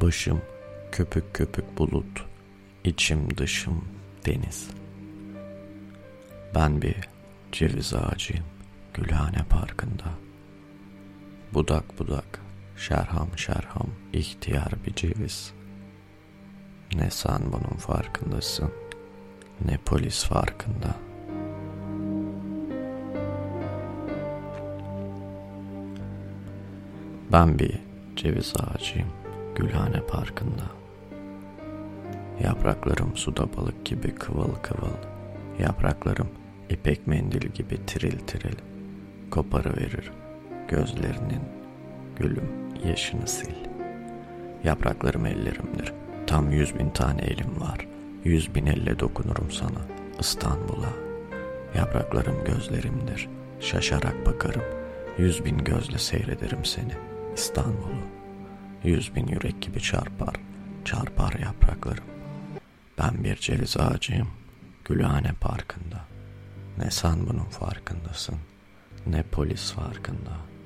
Başım köpük köpük bulut, içim dışım deniz. Ben bir ceviz ağacıyım Gülhane Parkı'nda. Budak budak, şerham şerham, ihtiyar bir ceviz. Ne sen bunun farkındasın, ne polis farkında. Ben bir ceviz ağacıyım Gülhane Parkı'nda. Yapraklarım suda balık gibi kıvıl kıvıl. Yapraklarım ipek mendil gibi tiril tiril. Koparı verir gözlerinin gülüm yaşını sil. Yapraklarım ellerimdir. Tam yüz bin tane elim var. Yüz bin elle dokunurum sana İstanbul'a. Yapraklarım gözlerimdir. Şaşarak bakarım. Yüz bin gözle seyrederim seni İstanbul'u. Yüz bin yürek gibi çarpar. Çarpar yapraklarım. Ben bir ceviz ağacıyım. Gülhane Parkı'nda. Ne sen bunun farkındasın, ne polis farkında.''